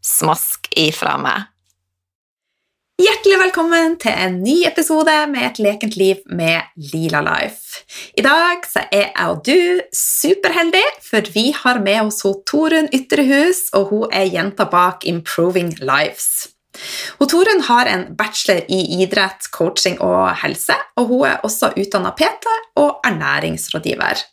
Smask ifra meg. Hjertelig velkommen til en ny episode med Et lekent liv med Lila Life. I dag så er jeg og du superheldige, for vi har med oss Torunn Ytrehus, og hun er jenta bak Improving Lives. Hun Torunn har en bachelor i idrett, coaching og helse, og hun er også utdanna PT og ernæringsrådgiver.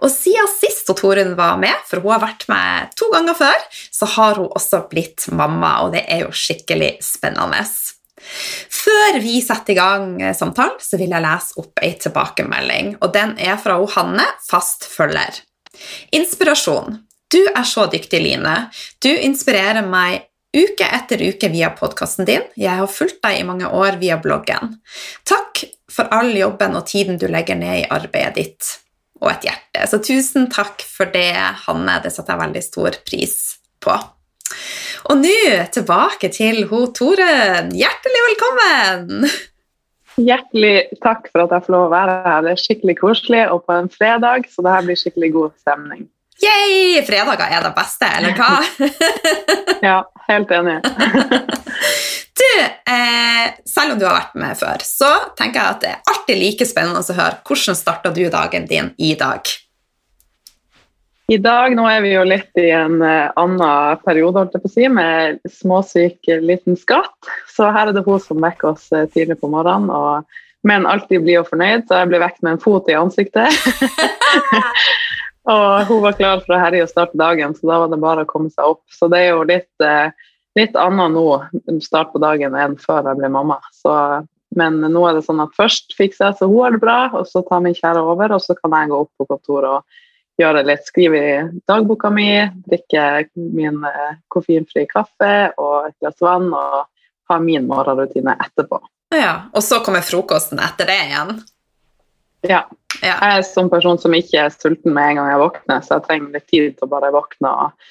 Og siden sist Torunn var med, for hun har vært med to ganger før, så har hun også blitt mamma, og det er jo skikkelig spennende. Før vi setter i gang samtalen, så vil jeg lese opp ei tilbakemelding, og den er fra Hanne, fast følger. Inspirasjon. Du er så dyktig, Line. Du inspirerer meg uke etter uke via podkasten din. Jeg har fulgt deg i mange år via bloggen. Takk for all jobben og tiden du legger ned i arbeidet ditt og et hjerte. Så tusen takk for det, Hanne. Det setter jeg veldig stor pris på. Og nå tilbake til ho Torunn. Hjertelig velkommen! Hjertelig takk for at jeg får lov å være her. Det er skikkelig koselig, og på en fredag, så det her blir skikkelig god stemning. Yay! Fredager er det beste, eller hva? ja, helt enig. Du, eh, selv om du har vært med før, så tenker jeg at det er alltid like spennende å høre hvordan starta du dagen din i dag? I dag nå er vi jo litt i en uh, annen periode holdt jeg på å si, med småsyk liten skatt. Så her er det hun som vekker oss uh, tidlig på morgenen. Og, men alltid blid og fornøyd, så jeg blir vekket med en fot i ansiktet. og hun var klar for å herje og starte dagen, så da var det bare å komme seg opp. Så det er jo litt uh, litt annet nå, start på dagen, enn før jeg ble mamma. Så, men nå er det sånn at først fikser jeg så hun har det bra, og så tar min kjære over, og så kan jeg gå opp på kontoret og gjøre litt, skrive i dagboka mi, drikke min eh, koffeinfri kaffe og et glass vann, og ha min morgenrutine etterpå. Ja, Og så kommer frokosten etter det igjen? Ja. ja. Jeg er sånn person som ikke er sulten med en gang jeg våkner, så jeg trenger litt tid til å bare våkne og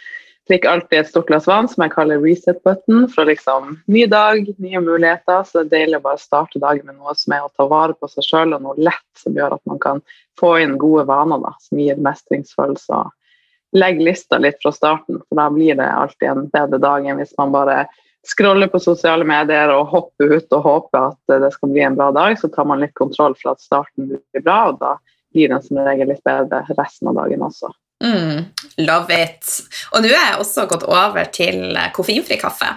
drikker alltid et stort glass vann som jeg kaller reset button. For liksom ny dag, nye muligheter. Så det er deilig å bare starte dagen med noe som er å ta vare på seg sjøl, og noe lett som gjør at man kan få inn gode vaner da, som gir mestringsfølelse. Legg lista litt fra starten, for da blir det alltid en bedre dag enn hvis man bare scroller på sosiale medier og hopper ut og håper at det skal bli en bra dag. Så tar man litt kontroll for at starten blir bra, og da blir den som regel litt bedre resten av dagen også. Mm, love it. Og nå er jeg også gått over til koffeinfri kaffe.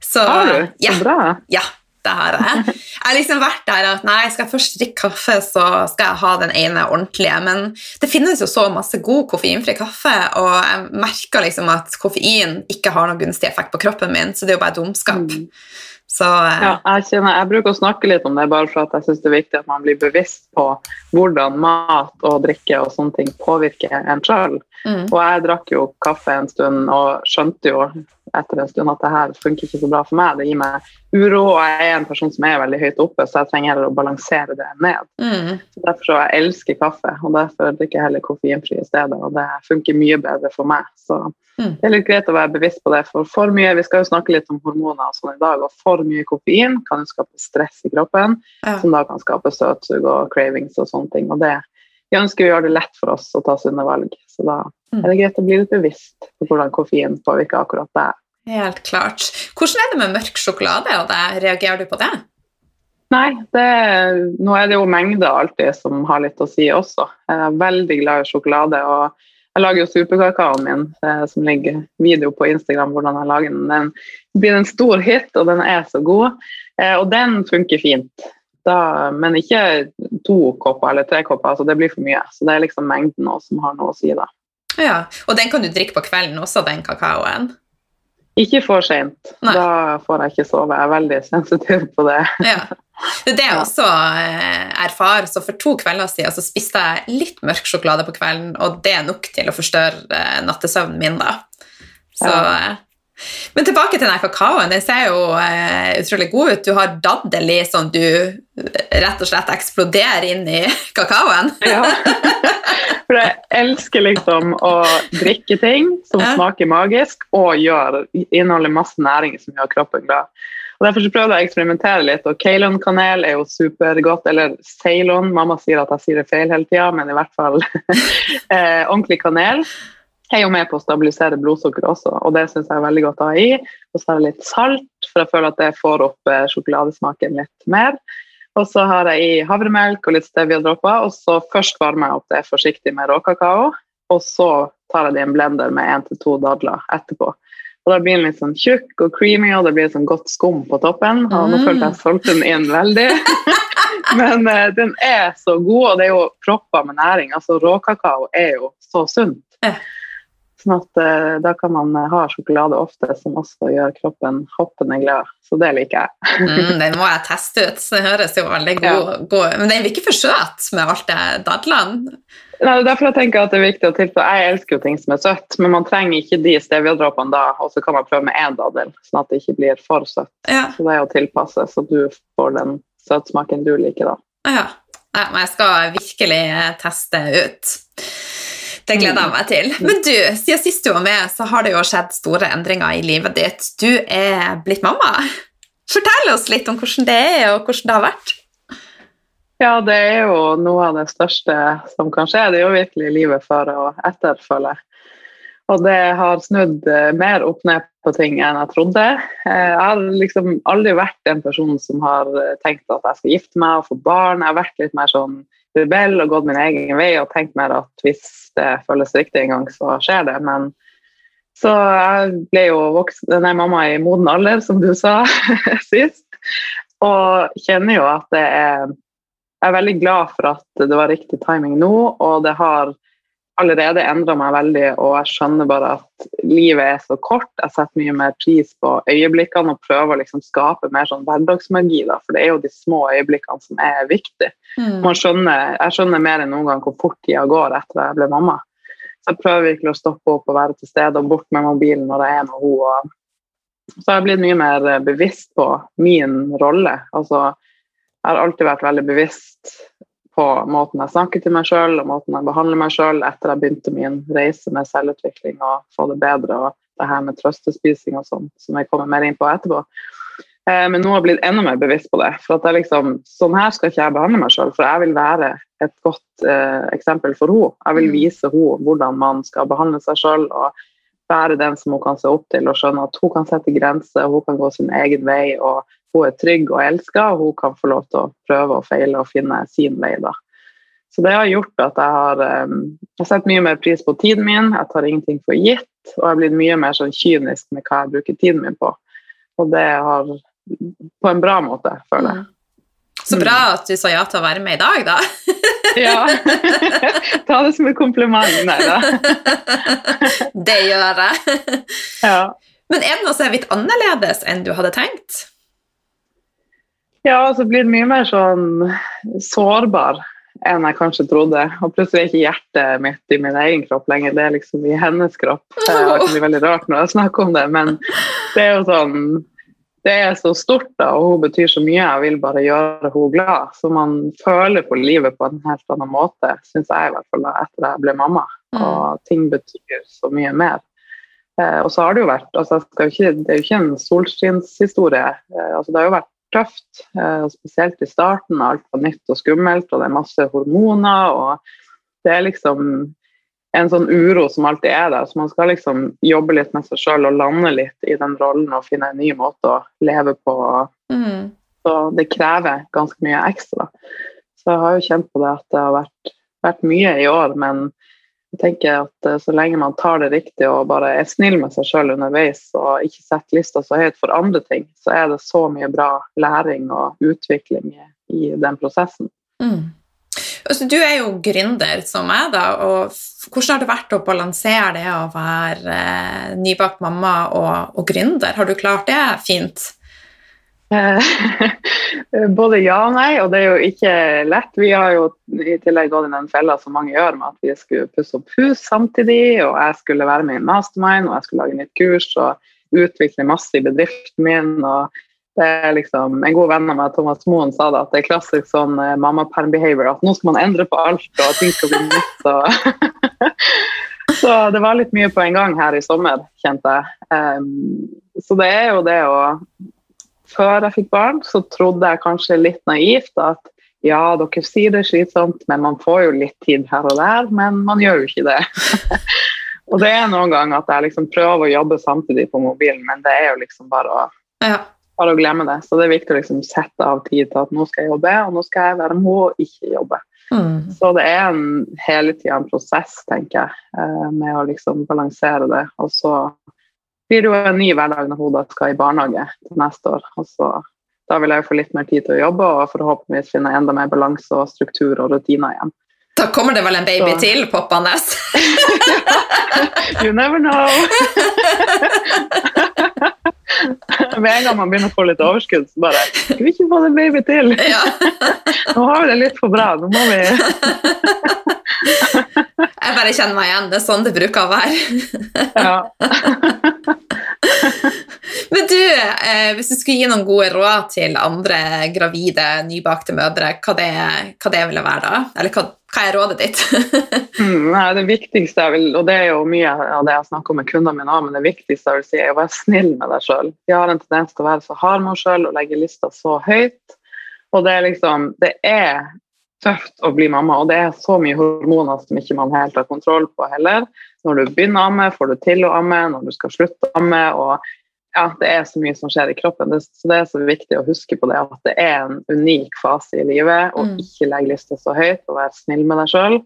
Så, har du? Så ja, bra. Ja, det her. jeg. Har liksom vært der at nei, skal jeg først drikke kaffe, så skal jeg ha den ene ordentlige. Men det finnes jo så masse god koffeinfri kaffe, og jeg merker liksom at koffein ikke har noen gunstig effekt på kroppen min, så det er jo bare dumskap. Mm. Så, eh. ja, jeg, kjenner, jeg, bruker å snakke litt om det bare for at jeg syns det er viktig at man blir bevisst på hvordan mat og drikke og sånne ting påvirker en sjøl. Mm. Og jeg drakk jo kaffe en stund og skjønte jo etter en stund at det her funker ikke så bra for meg. Det gir meg uro, og jeg er en person som er veldig høyt oppe, så jeg trenger heller å balansere det ned. Mm. Så Derfor så jeg elsker kaffe, og derfor drikker jeg heller koffeinfri i stedet. Og det funker mye bedre for meg. Så mm. det er litt greit å være bevisst på det. For for mye, vi skal jo snakke litt om hormoner og sånn i dag, og for mye koffein kan jo skape stress i kroppen, ja. som da kan skape søtsug og cravings og sånne ting. og det vi ønsker å gjøre det lett for oss å ta sunne valg. Så da mm. er det greit å bli litt bevisst på hvordan koffein påvirker akkurat det. Helt klart. Hvordan er det med mørk sjokolade, og det, reagerer du på det? Nei, det, nå er det jo mengder alltid som har litt å si også. Jeg er veldig glad i sjokolade. og Jeg lager jo superkakaoen min, eh, som ligger video på Instagram hvordan jeg lager den. Den blir en stor hit, og den er så god. Eh, og den funker fint. Da, men ikke to kopper eller tre kopper, altså det blir for mye. Så det er liksom mengden også som har noe å si, da. Ja, Og den kan du drikke på kvelden også, den kakaoen? Ikke for seint. Da får jeg ikke sove. Jeg er veldig sensitiv på det. Ja. Det er også erfar, erfarer. Så for to kvelder siden så spiste jeg litt mørk sjokolade på kvelden, og det er nok til å forstørre eh, nattesøvnen min, da. Så ja. Eh, men tilbake til den kakaoen. Den ser jo eh, utrolig god ut. Du har daddel i som du rett og slett eksploderer inn i kakaoen. ja. For jeg elsker liksom å drikke ting som ja. smaker magisk, og gjør, inneholder masse næring som gjør kroppen glad. Og Derfor så prøvde jeg å eksperimentere litt, og Kalon-kanel er jo supergodt. Eller Ceylon, mamma sier at jeg sier det feil hele tida, men i hvert fall eh, ordentlig kanel er jo med på å stabilisere blodsukkeret også, og det syns jeg er veldig godt å ha i. Og så har jeg litt salt, for jeg føler at det får opp eh, sjokoladesmaken litt mer. Og så har jeg i havremelk og litt stevia-dråper, og så først varmer jeg opp det forsiktig med råkakao. Og så tar jeg det i en blender med én til to dadler etterpå. Og da blir den litt sånn tjukk og creamy, og det blir sånn godt skum på toppen. Og nå følte jeg solgte den inn veldig. Men uh, den er så god, og det er jo propper med næring. Altså Råkakao er jo så sunt. Sånn at uh, Da kan man uh, ha sjokolade ofte som også gjør kroppen hoppende glad. Så det liker jeg. mm, den må jeg teste ut. Den høres jo veldig god, ja. god. Men den blir ikke for søt med alt det dadlene? Nei, det er derfor jeg tenker at det er viktig å tilpå Jeg elsker jo ting som er søtt, men man trenger ikke de steviadråpene da, og så kan man prøve med én daddel, sånn at det ikke blir for søtt. Ja. Så det er å tilpasse, så du får den søtsmaken du liker, da. Ja. ja men jeg skal virkelig eh, teste ut. Det gleder jeg meg til. Men du, siden sist du var med, så har det jo skjedd store endringer i livet ditt. Du er blitt mamma. Fortell oss litt om hvordan det er, og hvordan det har vært. Ja, det er jo noe av det største som kan skje. Det er jo virkelig livet før og etter, føler jeg. Og det har snudd eh, mer opp ned på ting enn jeg trodde. Eh, jeg har liksom aldri vært en person som har eh, tenkt at jeg skal gifte meg og få barn. Jeg har vært litt mer sånn rebell og gått min egen vei og tenkt mer at hvis det føles riktig en gang, så skjer det. Men så jeg ble jo voksen, nei, mamma i moden alder, som du sa sist. Og kjenner jo at det er jeg er veldig glad for at det var riktig timing nå, og det har allerede endra meg veldig, og jeg skjønner bare at livet er så kort. Jeg setter mye mer pris på øyeblikkene og prøver å liksom skape mer sånn hverdagsmagi, da, for det er jo de små øyeblikkene som er viktige. Mm. Skjønner, jeg skjønner mer enn noen gang hvor fort tida går etter at jeg ble mamma. Så jeg prøver virkelig å stoppe opp og være til stede og bort med mobilen når jeg er med henne. Så jeg har blitt mye mer bevisst på min rolle. altså jeg har alltid vært veldig bevisst på måten jeg snakker til meg sjøl og måten jeg behandler meg sjøl etter jeg begynte min reise med selvutvikling og få det bedre og det her med trøstespising og sånn, som jeg kommer mer inn på etterpå. Eh, men nå har jeg blitt enda mer bevisst på det. For at jeg liksom, sånn her skal ikke jeg behandle meg sjøl, for jeg vil være et godt eh, eksempel for henne. Jeg vil mm. vise henne hvordan man skal behandle seg sjøl og være den som hun kan se opp til og skjønne at hun kan sette grenser, hun kan gå sin egen vei og hun er trygg og elska, og hun kan få lov til å prøve og feile og finne sin vei. da. Så det har gjort at jeg har um, har setter mye mer pris på tiden min, jeg tar ingenting for gitt, og jeg har blitt mye mer sånn kynisk med hva jeg bruker tiden min på. Og det har På en bra måte, føler jeg. Mm. Så bra at du sa ja til å være med i dag, da. ja. Ta det som et kompliment. Nei da. det gjør jeg. ja. Men er det noe som er litt annerledes enn du hadde tenkt? Ja, så blir det mye mer sånn sårbar enn jeg kanskje trodde. Og plutselig er ikke hjertet mitt i min egen kropp lenger, det er liksom i hennes kropp. Det er veldig rart når jeg snakker om det, men det er jo sånn det er så stort, da, og hun betyr så mye. Jeg vil bare gjøre henne glad. Så man føler på livet på en helt annen måte, syns jeg i hvert fall, da, etter jeg ble mamma. Mm. Og ting betyr så mye mer. Eh, og så har det jo vært altså, det, er jo ikke, en solskinnshistorie. Eh, altså, det har jo vært tøft. og spesielt i starten. Alt var nytt og skummelt, og det er masse hormoner. og Det er liksom en sånn uro som alltid er der. Så man skal liksom jobbe litt med seg sjøl og lande litt i den rollen og finne en ny måte å leve på. Mm. Så det krever ganske mye ekstra. Så jeg har jo kjent på det at det har vært, vært mye i år, men jeg tenker at eh, så lenge man tar det riktig og bare er snill med seg sjøl underveis og ikke setter lista så høyt for andre ting, så er det så mye bra læring og utvikling i den prosessen. Mm. Altså, du er jo gründer som meg, da, og hvordan har det vært å balansere det å være eh, nybakt mamma og, og gründer? Har du klart det fint? Både ja og nei, og det er jo ikke lett. Vi har jo i tillegg gått i den fella som mange gjør, med at vi skulle pusse opp hus samtidig, og jeg skulle være med i mastermind, og jeg skulle lage nytt kurs og utvikle masse i bedriften min. og det er liksom, En god venn av meg, Thomas Moen, sa det at det er klassisk sånn eh, mammaperm-behavior. At nå skal man endre på alt, og ting skal bli nytt. Så det var litt mye på en gang her i sommer, kjente jeg. Um, så det er jo det å før jeg fikk barn, så trodde jeg kanskje litt naivt at ja, dere sier det er slitsomt, men man får jo litt tid her og der, men man gjør jo ikke det. og det er noen ganger at jeg liksom prøver å jobbe samtidig på mobilen, men det er jo liksom bare å, ja. bare å glemme det. Så det er viktig å liksom sette av tid til at nå skal jeg jobbe, og nå skal jeg være med og ikke jobbe. Mm. Så det er en, hele tida en prosess, tenker jeg, eh, med å liksom balansere det. Og så blir det jo en ny hverdag når hun skal i barnehage til neste år. Og så, da vil jeg jo få litt mer tid til å jobbe og forhåpentligvis finne enda mer balanse og struktur og rutiner igjen. Da kommer det vel en baby så. til poppende? you never know. Med en gang man begynner å få litt overskudd, så bare Skal vi ikke få en baby til? Ja. Nå har vi det litt for bra. Nå må vi Jeg bare kjenner meg igjen. Det er sånn det bruker å være. Ja. Men du, eh, hvis du skulle gi noen gode råd til andre gravide, nybakte mødre, hva det, hva det ville være da? Eller hva, hva er rådet ditt? mm, det viktigste jeg vil, og det er jo mye av det jeg snakker om med kundene mine men det viktigste jeg vil si er å være snill med deg sjøl. Vi har en tendens til å være så hard med oss sjøl og legge lista så høyt. Og det er liksom Det er tøft å bli mamma, og det er så mye hormoner som ikke man helt har kontroll på heller. Når du begynner å amme, får du til å amme, når du skal slutte å amme. og ja, Det er så mye som skjer i kroppen, det, så det er så viktig å huske på det at det er en unik fase i livet. Og mm. ikke legge lista så høyt, og være snill med deg sjøl.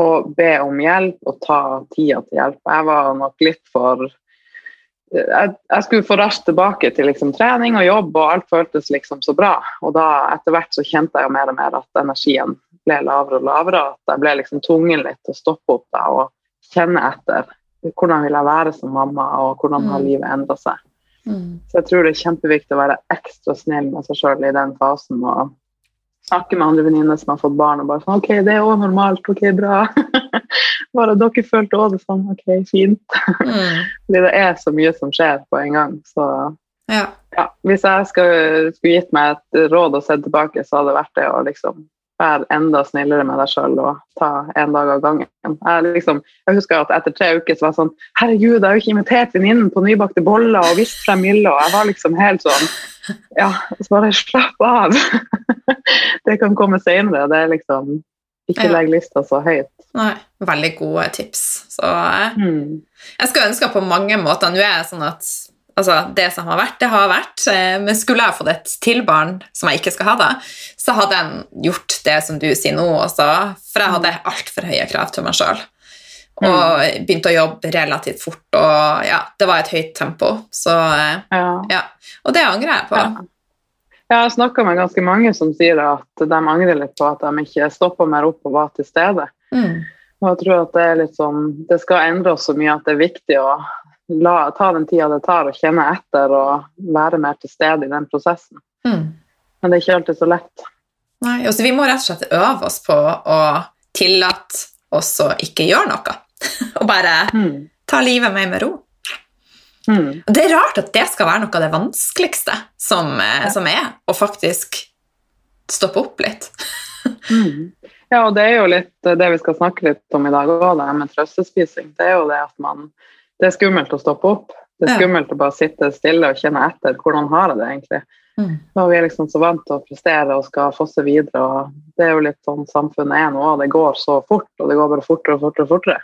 Og be om hjelp og ta tida til hjelp. Jeg var nok litt for jeg, jeg, skulle få raskt tilbake til liksom, trening og jobb, og alt føltes liksom så bra. Og da etter hvert så kjente jeg jo mer og mer at energien ble lavere og lavere. At jeg ble liksom tvungen litt til å stoppe opp da, og kjenne etter. Hvordan vil jeg være som mamma, og hvordan har mm. livet endra seg. Mm. Så jeg tror det er kjempeviktig å være ekstra snill med seg sjøl i den fasen. og snakke med andre venninner som har fått barn, og bare sånn OK, det er òg normalt. OK, bra. bare dere følte òg det sånn. OK, fint. Mm. Fordi det er så mye som skjer på en gang. Så ja. Ja, hvis jeg skulle gitt meg et råd å se tilbake, så hadde det vært det å liksom være enda snillere med deg sjøl og ta en dag av gangen. Jeg, liksom, jeg, husker at etter tre uker så var jeg sånn Herregud, jeg har jo ikke invitert venninnen på nybakte boller og vist frem Mille, og jeg var liksom helt sånn Ja, så bare slapp av. det kan komme senere. Det er liksom Ikke ja. legg lista så høyt. Nei, veldig gode tips. Så mm. jeg skal ønske på mange måter Nå er jeg sånn at altså, det som har vært, det har vært. Eh, men skulle jeg fått et til barn, som jeg ikke skal ha, da, så hadde jeg gjort det som du sier nå også. For jeg hadde altfor høye krav til meg sjøl. Og mm. begynte å jobbe relativt fort, og ja, det var et høyt tempo. Så eh, ja. ja. Og det angrer jeg på. Ja. Jeg har snakka med ganske mange som sier at de angrer litt på at de ikke stoppa mer opp og var til stede. Mm. Og jeg tror at det er litt sånn Det skal endre oss så mye at det er viktig å la, ta den tida det tar, å kjenne etter og være mer til stede i den prosessen. Mm. Men det er ikke alltid så lett. Nei, altså Vi må rett og slett øve oss på å tillate oss å ikke gjøre noe. og bare mm. ta livet mer med ro. Mm. Det er rart at det skal være noe av det vanskeligste som, eh, ja. som er, å faktisk stoppe opp litt. mm. Ja, og det er jo litt det vi skal snakke litt om i dag òg, det med trøstespising. Det er jo det at man Det er skummelt å stoppe opp. Det er skummelt å bare sitte stille og kjenne etter hvordan har jeg det egentlig. Mm. Da vi er liksom så vant til å prestere og skal fosse videre. og Det er jo litt sånn samfunnet er nå. Det går så fort, og det går bare fortere og fortere. og fortere.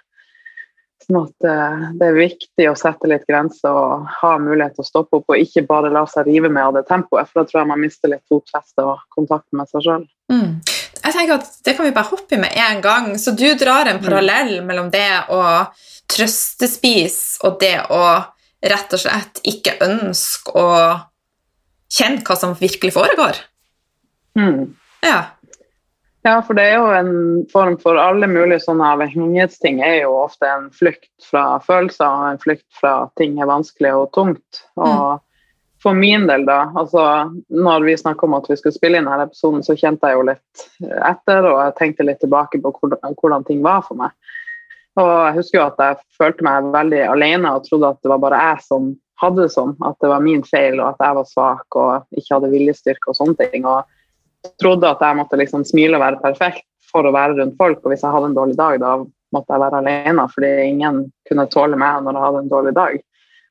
Sånn at uh, det er viktig å sette litt grenser og ha mulighet til å stoppe opp, og ikke bare la seg rive med av det tempoet, for da tror jeg man mister litt fotfeste og kontakten med seg sjøl. Mm. jeg tenker at Det kan vi bare hoppe i med en gang. Så du drar en mm. parallell mellom det å trøstespise og det å rett og slett ikke ønske å kjenne hva som virkelig foregår. Mm. Ja. Ja, for det er jo en form for alle mulige sånne avhengighetsting er jo ofte en flukt fra følelser og en flukt fra ting er vanskelig og tungt. Og mm. for min del, da, altså når vi snakka om at vi skulle spille inn denne episoden, så kjente jeg jo litt etter, og jeg tenkte litt tilbake på hvordan, hvordan ting var for meg. Og jeg husker jo at jeg følte meg veldig alene og trodde at det var bare jeg som hadde det sånn. At det var min feil, og at jeg var svak og ikke hadde viljestyrke og sånne ting. og trodde at jeg måtte liksom smile og være perfekt for å være rundt folk. Og hvis jeg hadde en dårlig dag, da måtte jeg være alene, fordi ingen kunne tåle meg når jeg hadde en dårlig dag.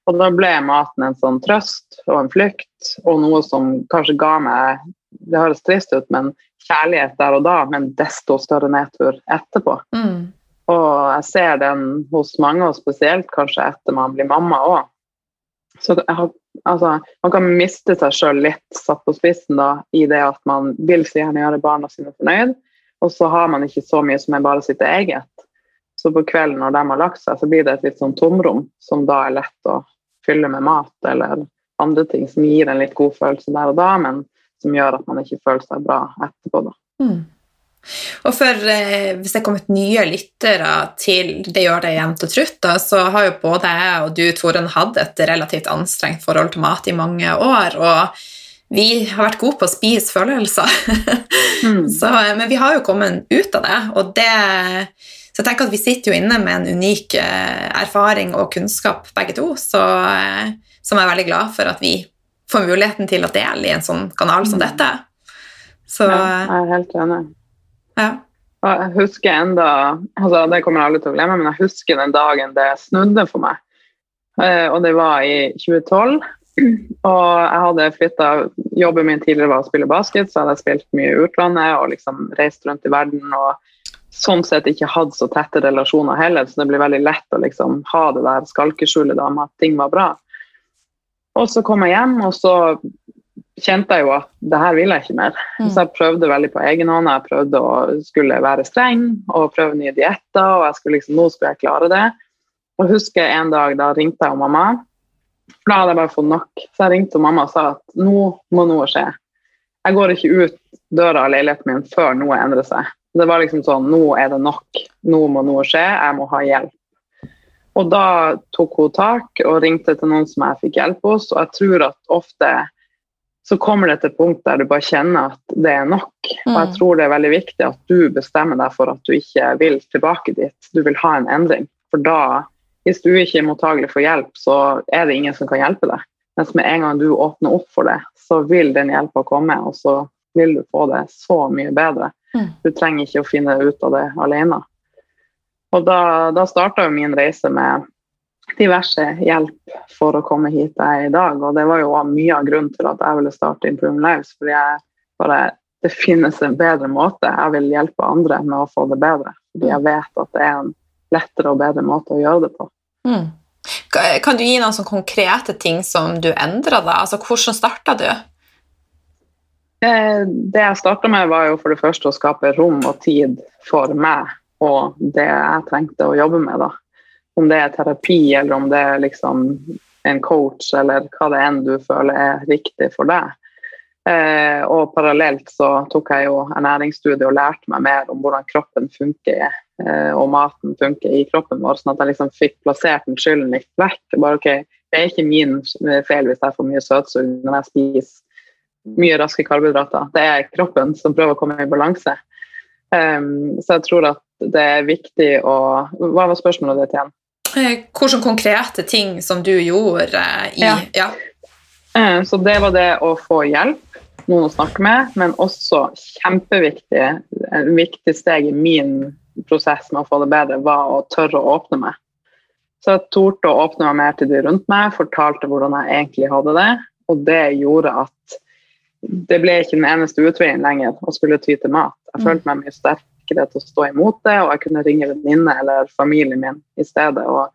Og da ble maten en sånn trøst og en flukt, og noe som kanskje ga meg Det høres trist ut, men kjærlighet der og da, men desto større nedtur etterpå. Mm. Og jeg ser den hos mange, og spesielt kanskje etter man blir mamma òg. Så har altså, man kan miste seg sjøl litt satt på spissen da, i det at man vil så gjerne gjøre barna sine fornøyd, og så har man ikke så mye som er bare sitt eget. Så på kvelden når de har lagt seg, så blir det et litt sånn tomrom som da er lett å fylle med mat eller andre ting som gir en litt god følelse der og da, men som gjør at man ikke føler seg bra etterpå. da. Mm. Og for eh, Hvis det er kommet nye lyttere til Det gjør det jevnt og trutt, da, så har jo både jeg og du, Toren, hatt et relativt anstrengt forhold til mat i mange år. og vi har vært gode på å spise følelser, mm. så, men vi har jo kommet ut av det. og det så jeg tenker at vi sitter jo inne med en unik eh, erfaring og kunnskap, begge to, så, eh, som jeg er veldig glad for at vi får muligheten til å dele i en sånn kanal som mm. dette. Så, ja, jeg er helt enig. Ja. Og jeg husker enda, altså Det kommer alle til å glemme, men jeg husker den dagen det snudde for meg. Eh, og det var i 2012. Og jeg hadde flytta Jobben min tidligere var å spille basket, så hadde jeg spilt mye i utlandet og liksom reist rundt i verden. og sånn sett ikke hatt så tette relasjoner heller, så det blir veldig lett å liksom ha det der skalkeskjulet med at ting var bra. Og så kom jeg hjem, og så kjente jeg jo at det her vil jeg ikke mer. Mm. Så jeg prøvde veldig på egen hånd. Jeg prøvde å skulle være streng og prøve nye dietter. og jeg skulle liksom, Nå skulle jeg klare det. Og husker en dag da ringte jeg og mamma. For da hadde jeg bare fått nok. Så jeg ringte og mamma og sa at nå må noe skje. Jeg går ikke ut døra av leiligheten min før noe endrer seg. Det var liksom sånn Nå er det nok. Nå må noe skje. Jeg må ha hjelp. Og da tok hun tak og ringte til noen som jeg fikk hjelp hos. Og jeg tror at ofte så kommer det til et punkt der du bare kjenner at det er nok. Og jeg mm. tror det er veldig viktig at du bestemmer deg for at du ikke vil tilbake dit. Du vil ha en endring. For da, hvis du ikke er mottagelig for hjelp, så er det ingen som kan hjelpe deg. Mens med en gang du åpner opp for det, så vil den hjelpa komme, og så vil du få det så mye bedre. Mm. Du trenger ikke å finne ut av det alene. Og da, da starta min reise med diverse hjelp for å komme hit jeg er i dag. Og det var jo mye av grunnen til at jeg ville starte Improve Lives. fordi jeg bare, det finnes en bedre måte. Jeg vil hjelpe andre med å få det bedre. Fordi jeg vet at det er en lettere og bedre måte å gjøre det på. Mm. Kan du gi noen konkrete ting som du endra da? Altså, hvordan starta du? Eh, det jeg starta med, var jo for det første å skape rom og tid for meg og det jeg trengte å jobbe med. da om det er terapi, eller om det er liksom en coach, eller hva det enn du føler er riktig for deg. Eh, og parallelt så tok jeg jo ernæringsstudie og lærte meg mer om hvordan kroppen funker, eh, og maten funker i kroppen vår, sånn at jeg liksom fikk plassert den skylden litt vekk. Bare, okay, det er ikke min feil hvis jeg får mye søtsug når jeg spiser mye raske karbohydrater. Det er kroppen som prøver å komme i balanse. Um, så jeg tror at det er viktig å Hva var spørsmålet ditt igjen? Eh, hvilke konkrete ting som du gjorde i ja. ja. Eh, så det var det å få hjelp, noen å snakke med, men også kjempeviktig Et viktig steg i min prosess med å få det bedre, var å tørre å åpne meg. Så jeg torde å åpne meg mer til de rundt meg, fortalte hvordan jeg egentlig hadde det, og det gjorde at det ble ikke den eneste utveien lenger å skulle ty til mat. Jeg mm. følte meg mye sterk, sikkerhet til å stå imot det, og jeg kunne ringe venninne eller familien min i stedet og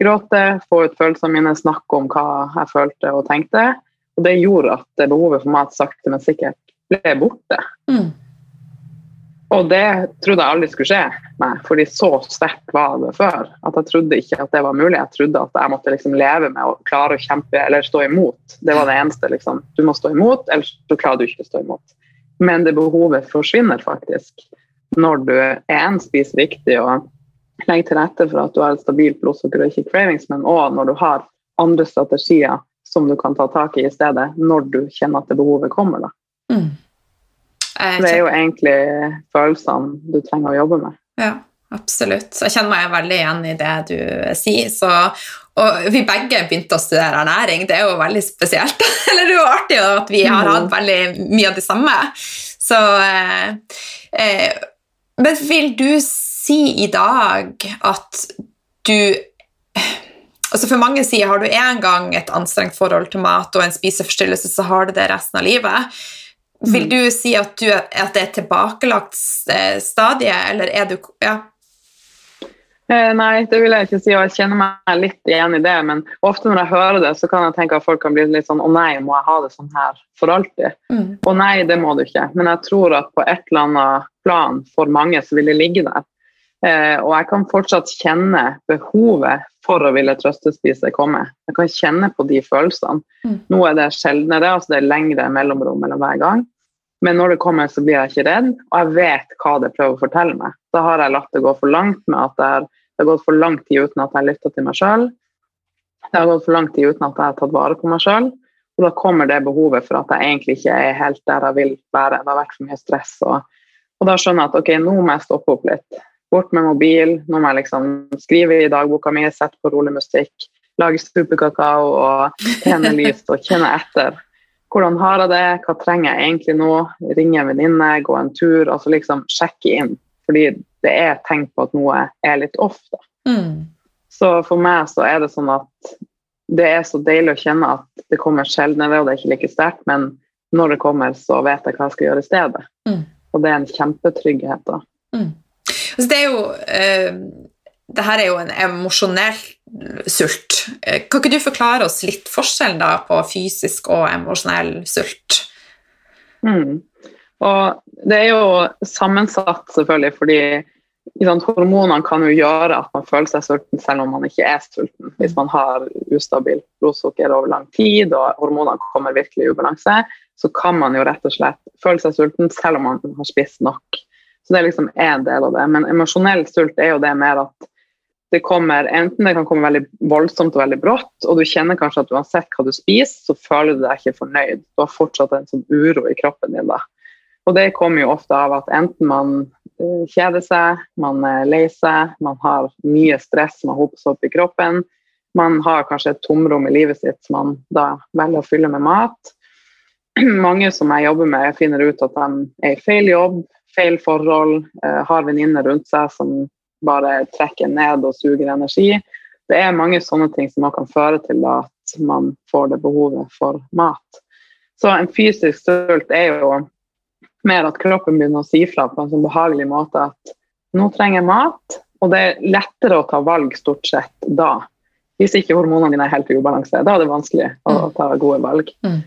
gråte, få ut følelsene mine, snakke om hva jeg følte og tenkte. Og det gjorde at behovet for mat sakte, men sikkert ble borte. Mm. Og det trodde jeg aldri skulle skje meg, fordi så sterkt var det før. At jeg trodde ikke at det var mulig. Jeg trodde at jeg måtte liksom leve med å klare å kjempe eller stå imot. Det var det eneste. liksom. Du må stå imot, ellers så klarer du ikke å stå imot. Men det behovet forsvinner faktisk når du er en spiser riktig og legger til rette for at du har et stabilt blodsukker og ikke cravings, men òg når du har andre strategier som du kan ta tak i i stedet, når du kjenner at det behovet kommer. da. Mm. Det er jo egentlig følelsene du trenger å jobbe med. Ja, absolutt. Jeg kjenner meg veldig igjen i det du sier. Så, og vi begge begynte å studere ernæring. Det er jo veldig spesielt. Eller det er jo artig at vi har hatt mm. veldig mye av det samme. Så eh, eh, Men vil du si i dag at du Altså For mange sier har du en gang et anstrengt forhold til mat og en spiseforstyrrelse, så har du det resten av livet. Vil mm. du si at, du, at det er tilbakelagt stadie, eller er du Ja. Eh, nei, det vil jeg ikke si, og jeg kjenner meg litt igjen i det. Men ofte når jeg hører det, så kan jeg tenke at folk kan bli litt sånn Å nei, må jeg ha det sånn her for alltid? Mm. Og nei, det må du ikke. Men jeg tror at på et eller annet plan for mange så vil det ligge der. Eh, og jeg kan fortsatt kjenne behovet for å ville trøstespise komme. Jeg kan kjenne på de følelsene. Mm. Nå er det sjeldnere, altså det er lengre mellomrom mellom hver gang. Men når det kommer, så blir jeg ikke redd, og jeg vet hva det prøver å fortelle meg. Da har jeg latt det gå for langt med at det, er, det har gått for lang tid uten at jeg har lytta til meg sjøl. Det har gått for lang tid uten at jeg har tatt vare på meg sjøl. Og da kommer det behovet for at jeg egentlig ikke er helt der jeg vil være. Det har vært for mye stress. Og, og da skjønner jeg at ok, nå må jeg stoppe opp litt. Bort med mobil. Nå må jeg liksom skrive i dagboka mi, sette på rolig musikk, lage superkakao og tenne lys og kjenne etter. Hvordan har jeg det, hva trenger jeg egentlig nå? Ringe en venninne, gå en tur. altså liksom Sjekke inn. Fordi det er tegn på at noe er litt off. da. Mm. Så for meg så er det sånn at det er så deilig å kjenne at det kommer sjeldnere, og det er ikke like sterkt, men når det kommer, så vet jeg hva jeg skal gjøre i stedet. Mm. Og det er en kjempetrygghet. da. Mm. Altså, det er jo uh, det her er jo en emosjonell sult. Eh, kan ikke du forklare oss litt forskjellen da på fysisk og emosjonell sult? Mm. Og det er jo sammensatt, selvfølgelig, fordi sant, hormonene kan jo gjøre at man føler seg sulten selv om man ikke er sulten. Hvis man har ustabilt blodsukker over lang tid og hormonene kommer virkelig i ubalanse, så kan man jo rett og slett føle seg sulten selv om man har spist nok. Så det er liksom én del av det. Men emosjonell sult er jo det mer at det kommer enten det kan komme veldig voldsomt og veldig brått, og du kjenner kanskje at uansett hva du spiser, så føler du deg ikke fornøyd. Du har fortsatt en sånn uro i kroppen din da. Og det kommer jo ofte av at enten man uh, kjeder seg, man er lei seg, man har mye stress som har hopet seg opp i kroppen, man har kanskje et tomrom i livet sitt som man da velger å fylle med mat. Mange som jeg jobber med, finner ut at de er i feil jobb, feil forhold, uh, har venninner rundt seg som bare trekker ned og suger energi. Det er mange sånne ting som kan føre til at man får det behovet for mat. Så en fysisk sult er jo mer at kroppen begynner å si fra på en sånn behagelig måte at nå trenger jeg mat, og det er lettere å ta valg stort sett da. Hvis ikke hormonene dine er helt i ubalanse. Da er det vanskelig å mm. ta gode valg. Mm.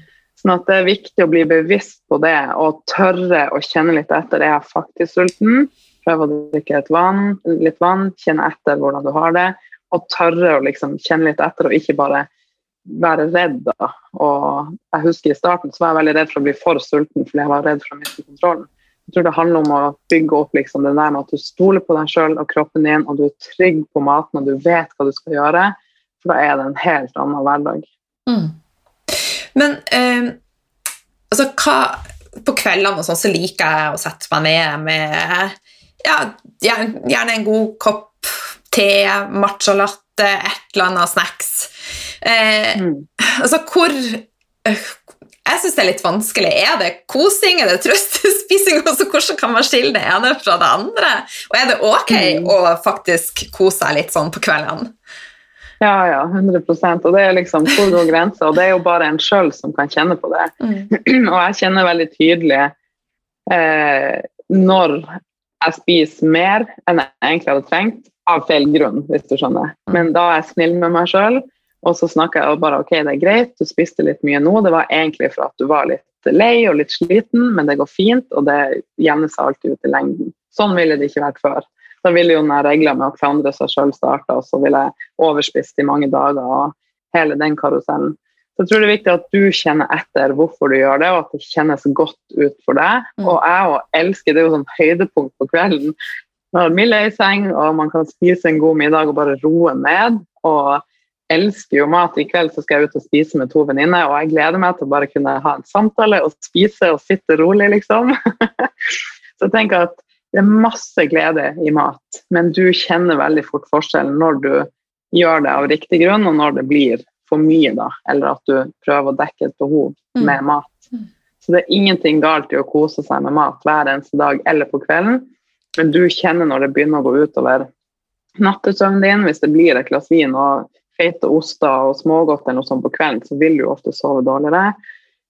Sånn at Det er viktig å bli bevisst på det og tørre å kjenne litt etter. Er jeg faktisk sulten? Prøve å drikke vann, litt vann, kjenne etter hvordan du har det. Og tørre å liksom kjenne litt etter, og ikke bare være redd. Da. Og jeg husker I starten så var jeg veldig redd for å bli for sulten fordi jeg var redd for å miste kontrollen. Jeg tror det handler om å bygge opp liksom, det der med at du stoler på deg sjøl og kroppen din, og du er trygg på maten og du vet hva du skal gjøre. For da er det en helt annen hverdag. Mm. Men eh, altså, hva, på kveldene og sånn, så liker jeg å sette meg ned med ja, gjerne en god kopp te, matcha latte, et eller annet snacks. Eh, mm. Altså, hvor Jeg syns det er litt vanskelig. Er det kosing, er det trøstespising? Også, hvordan kan man skille det ene fra det andre? Og er det ok mm. å faktisk kose seg litt sånn på kveldene? Ja, ja, 100% Og det er liksom hvor går grensa? Og det er jo bare en sjøl som kan kjenne på det. Mm. Og jeg kjenner veldig tydelig eh, når jeg spiser mer enn jeg egentlig hadde trengt, av feil grunn, hvis du skjønner. Men da er jeg snill med meg sjøl, og så snakker jeg bare ok, det er greit, du spiste litt mye nå, det var egentlig for at du var litt lei og litt sliten, men det går fint, og det jevner seg alltid ut i lengden. Sånn ville det ikke vært før. Da ville jo denne regla med å klandre seg sjøl starta, og så ville jeg overspist i mange dager og hele den karusellen. Så jeg tror det er viktig at du kjenner etter hvorfor du gjør det, og at det kjennes godt ut for deg. Mm. Og jeg òg elsker det er jo sånn høydepunkt på kvelden. Når Mille er i seng, og man kan spise en god middag og bare roe ned. Og elsker jo mat. I kveld så skal jeg ut og spise med to venninner, og jeg gleder meg til å bare kunne ha en samtale og spise og sitte rolig, liksom. så jeg tenker at det er masse glede i mat, men du kjenner veldig fort forskjellen når du gjør det av riktig grunn, og når det blir for mye, da, eller at du prøver å dekke et behov mm. med mat. Mm. Så det er ingenting galt i å kose seg med mat hver eneste dag eller på kvelden, men du kjenner når det begynner å gå utover nattesøvnen din, hvis det blir et glass vin og feite oster og smågodt eller noe sånt på kvelden, så vil du ofte sove dårligere.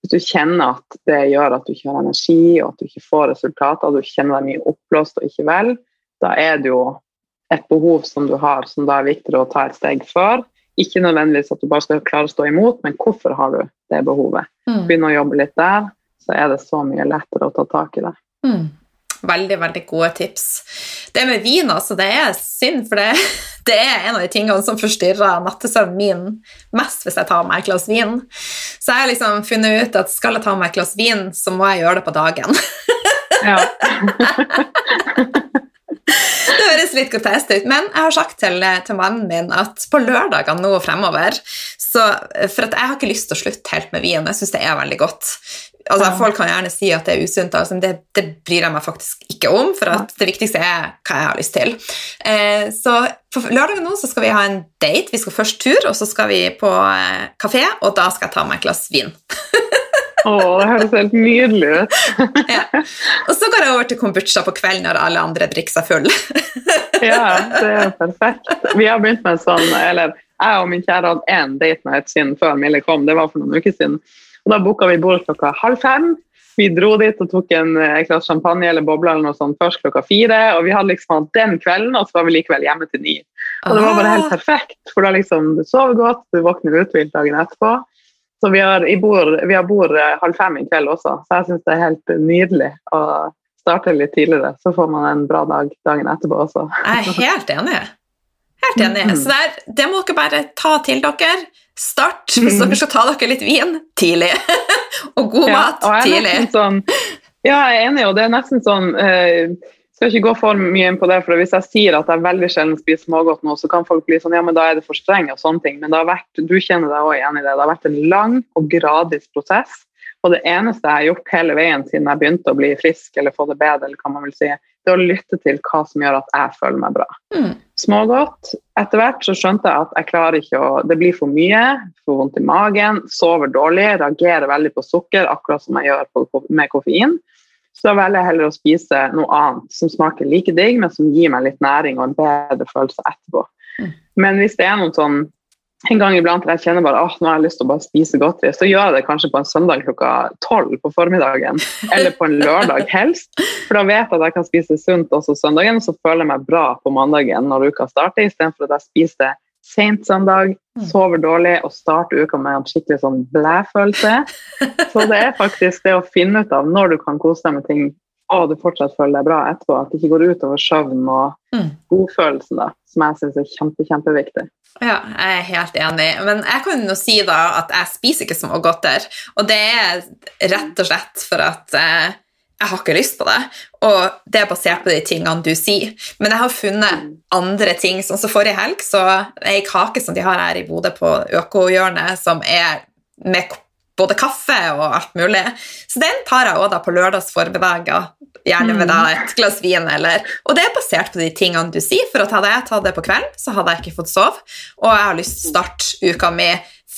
Hvis du kjenner at det gjør at du ikke har energi, og at du ikke får resultater, og du kjenner deg mye oppblåst og ikke vel, da er det jo et behov som du har, som da er viktigere å ta et steg før. Ikke nødvendigvis at du bare skal klare å stå imot, men hvorfor har du det behovet? Mm. Begynne å jobbe litt der, så er det så mye lettere å ta tak i det. Mm. Veldig, veldig gode tips. Det med vin, altså, det er synd, for det, det er en av de tingene som forstyrrer nattesøvnen min mest hvis jeg tar meg et glass vin. Så jeg har liksom funnet ut at skal jeg ta meg et glass vin, så må jeg gjøre det på dagen. Ja. det høres litt grotesk ut, men jeg har sagt til, til mannen min at på lørdagene nå fremover så, For jeg har ikke lyst til å slutte helt med vin. Jeg syns det er veldig godt. Altså. Folk kan gjerne si at det er usunt, altså, det, det, bryr jeg meg faktisk ikke om. For det viktigste er hva jeg har lyst til. Eh, så på lørdag nå så skal vi ha en date. Vi skal først tur, og så skal vi på eh, kafé, og da skal jeg ta meg et glass vin. Å, det høres helt nydelig ut. ja. Og så går jeg over til kombucha på kvelden når alle andre drikker seg full. ja, det er perfekt. Vi har begynt med sånn, eller jeg og min kjære hadde én date night siden før Mille kom, det var for noen uker siden. Og Da booka vi bord klokka halv fem. Vi dro dit og tok en, en glass champagne eller bobler eller noe sånt først klokka fire. Og vi hadde liksom hatt den kvelden, og så var vi likevel hjemme til ni. Og det var bare helt perfekt, for da liksom du sover godt, du våkner uthvilt dagen etterpå. Så vi har, bord, vi har bord eh, halv fem i kveld også, så jeg syns det er helt nydelig å starte litt tidligere. Så får man en bra dag dagen etterpå også. Jeg er helt enig. Helt enig. Mm. Så der, det må dere bare ta til dere. Start hvis dere skal ta dere litt vin tidlig. og god ja, mat og tidlig. Sånn, ja, jeg er enig, og det er nesten sånn uh, skal ikke gå for mye inn på det, for Hvis jeg sier at jeg veldig sjelden spiser smågodt nå, så kan folk bli sånn ja, men da er det for streng og sånne ting. Men det har vært, du kjenner deg også igjen i det. Det har vært en lang og gradvis prosess. Og det eneste jeg har gjort hele veien siden jeg begynte å bli frisk eller få det bedre, eller hva man vil si, det å lytte til hva som gjør at jeg føler meg bra. Mm. Smågodt. Etter hvert så skjønte jeg at jeg klarer ikke å Det blir for mye, får vondt i magen, sover dårlig, reagerer veldig på sukker, akkurat som jeg gjør på, med koffein. Så da velger jeg heller å spise noe annet som smaker like digg, men som gir meg litt næring og en bedre følelse etterpå. Mm. Men hvis det er noen sånn en gang iblant jeg kjenner bare at nå har jeg lyst til å bare spise godteri, så gjør jeg det kanskje på en søndag klokka tolv på formiddagen. Eller på en lørdag helst. For da vet jeg at jeg kan spise sunt også søndagen, og så føler jeg meg bra på mandagen når uka starter, istedenfor at jeg spiser sent søndag, mm. sover dårlig og starter uka med en skikkelig sånn blæ-følelse. Så det er faktisk det å finne ut av når du kan kose deg med ting og du fortsatt føler deg bra etterpå. At det ikke går utover søvn og mm. godfølelsen, da, som jeg syns er kjempe, kjempeviktig. Ja, jeg er helt enig. Men jeg kan jo si da at jeg spiser ikke smågodter. Og det er rett og slett for at eh, jeg har ikke lyst på det. Og det er basert på de tingene du sier. Men jeg har funnet andre ting. Sånn som forrige helg, så ei kake som de har her i Bodø på Økohjørnet, som er med både kaffe og alt mulig. Så den tar jeg òg på lørdags formiddager. Gjerne med et glass vin eller Og det er basert på de tingene du sier, for hadde jeg tatt det på kvelden, så hadde jeg ikke fått sove, og jeg har lyst til å starte uka mi